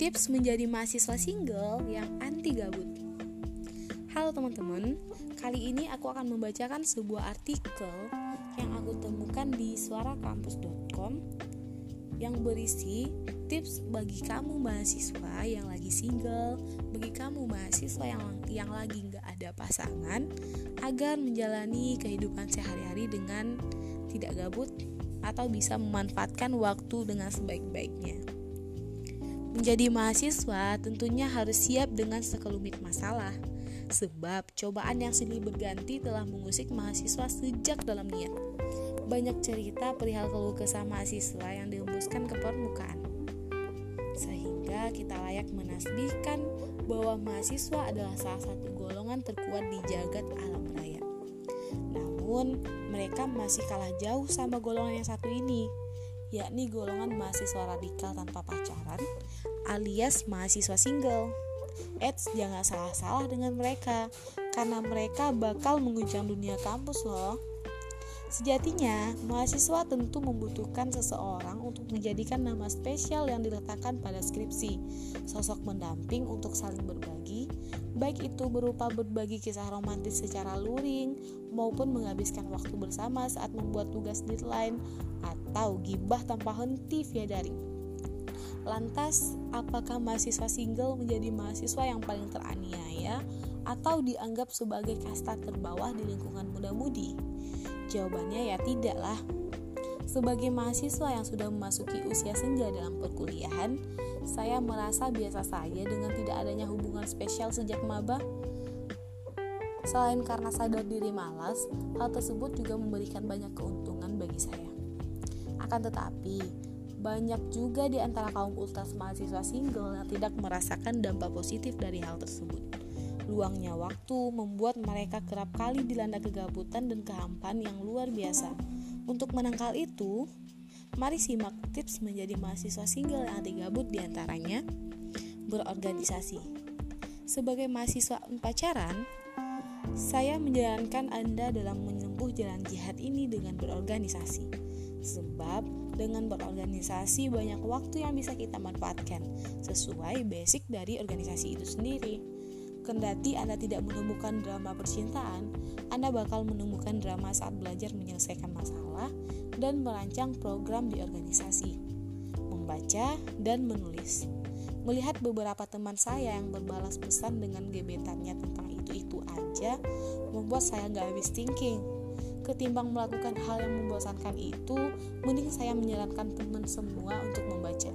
Tips menjadi mahasiswa single yang anti gabut. Halo teman-teman, kali ini aku akan membacakan sebuah artikel yang aku temukan di suarakampus.com yang berisi tips bagi kamu mahasiswa yang lagi single, bagi kamu mahasiswa yang yang lagi nggak ada pasangan, agar menjalani kehidupan sehari-hari dengan tidak gabut atau bisa memanfaatkan waktu dengan sebaik-baiknya. Menjadi mahasiswa tentunya harus siap dengan sekelumit masalah, sebab cobaan yang silih berganti telah mengusik mahasiswa sejak dalam niat. Banyak cerita perihal keluh kesah mahasiswa yang dihembuskan ke permukaan, sehingga kita layak menasbihkan bahwa mahasiswa adalah salah satu golongan terkuat di jagat alam raya. Namun, mereka masih kalah jauh sama golongan yang satu ini, yakni golongan mahasiswa radikal tanpa pacaran alias mahasiswa single. Eits, jangan salah-salah dengan mereka, karena mereka bakal menguncang dunia kampus loh. Sejatinya, mahasiswa tentu membutuhkan seseorang untuk menjadikan nama spesial yang diletakkan pada skripsi, sosok mendamping untuk saling berbagi, baik itu berupa berbagi kisah romantis secara luring maupun menghabiskan waktu bersama saat membuat tugas deadline atau gibah tanpa henti via daring. Lantas, apakah mahasiswa single menjadi mahasiswa yang paling teraniaya atau dianggap sebagai kasta terbawah di lingkungan muda-mudi? Jawabannya ya tidak lah. Sebagai mahasiswa yang sudah memasuki usia senja dalam perkuliahan, saya merasa biasa saja dengan tidak adanya hubungan spesial sejak maba. Selain karena sadar diri malas, hal tersebut juga memberikan banyak keuntungan bagi saya. Akan tetapi, banyak juga di antara kaum ultras mahasiswa single yang tidak merasakan dampak positif dari hal tersebut. Luangnya waktu membuat mereka kerap kali dilanda kegabutan dan kehampaan yang luar biasa. Untuk menangkal itu, mari simak tips menjadi mahasiswa single yang anti gabut di antaranya berorganisasi. Sebagai mahasiswa pacaran, saya menjalankan Anda dalam menempuh jalan jihad ini dengan berorganisasi. Sebab dengan berorganisasi banyak waktu yang bisa kita manfaatkan sesuai basic dari organisasi itu sendiri. Kendati Anda tidak menemukan drama percintaan, Anda bakal menemukan drama saat belajar menyelesaikan masalah dan merancang program di organisasi, membaca dan menulis. Melihat beberapa teman saya yang berbalas pesan dengan gebetannya tentang itu-itu aja, membuat saya gak habis thinking ketimbang melakukan hal yang membosankan itu, mending saya menyarankan teman semua untuk membaca.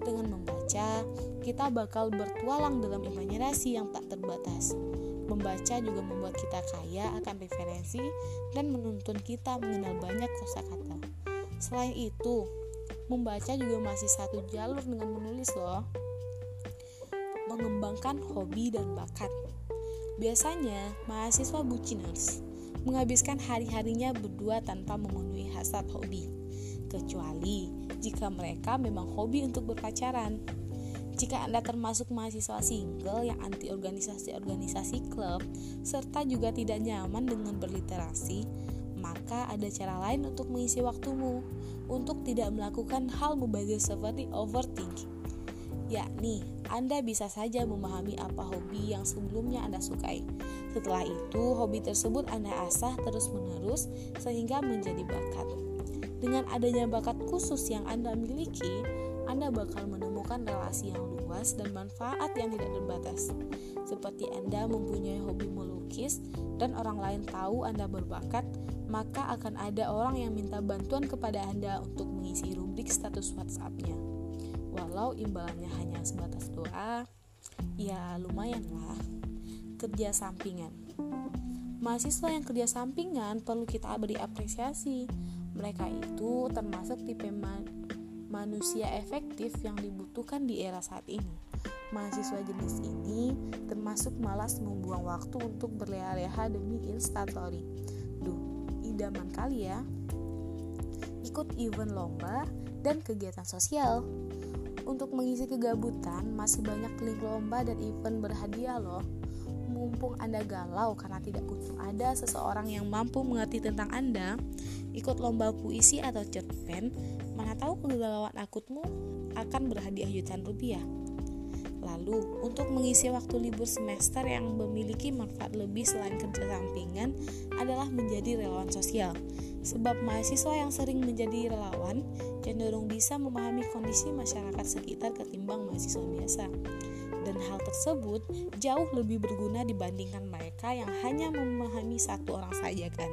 Dengan membaca, kita bakal bertualang dalam imajinasi yang tak terbatas. Membaca juga membuat kita kaya akan referensi dan menuntun kita mengenal banyak kosakata. Selain itu, membaca juga masih satu jalur dengan menulis loh. Mengembangkan hobi dan bakat. Biasanya, mahasiswa buciners menghabiskan hari-harinya berdua tanpa memenuhi hasrat hobi, kecuali jika mereka memang hobi untuk berpacaran. Jika Anda termasuk mahasiswa single yang anti organisasi-organisasi klub, serta juga tidak nyaman dengan berliterasi, maka ada cara lain untuk mengisi waktumu, untuk tidak melakukan hal mubazir seperti overthinking yakni Anda bisa saja memahami apa hobi yang sebelumnya Anda sukai. Setelah itu, hobi tersebut Anda asah terus-menerus sehingga menjadi bakat. Dengan adanya bakat khusus yang Anda miliki, Anda bakal menemukan relasi yang luas dan manfaat yang tidak terbatas. Seperti Anda mempunyai hobi melukis dan orang lain tahu Anda berbakat, maka akan ada orang yang minta bantuan kepada Anda untuk mengisi rubrik status WhatsApp-nya. Walau imbalannya hanya sebatas doa ya lumayan lah. Kerja sampingan. Mahasiswa yang kerja sampingan perlu kita beri apresiasi. Mereka itu termasuk tipe man manusia efektif yang dibutuhkan di era saat ini. Mahasiswa jenis ini termasuk malas membuang waktu untuk berleha-leha demi instastory duh idaman kali ya. Ikut event lomba dan kegiatan sosial. Untuk mengisi kegabutan, masih banyak link lomba dan event berhadiah loh. Mumpung Anda galau karena tidak kunjung ada seseorang yang mampu mengerti tentang Anda, ikut lomba puisi atau cerpen, mana tahu kegalauan akutmu akan berhadiah jutaan rupiah. Lalu, untuk mengisi waktu libur semester yang memiliki manfaat lebih selain kerja sampingan adalah menjadi relawan sosial. Sebab mahasiswa yang sering menjadi relawan cenderung bisa memahami kondisi masyarakat sekitar ketimbang mahasiswa biasa. Dan hal tersebut jauh lebih berguna dibandingkan mereka yang hanya memahami satu orang saja kan.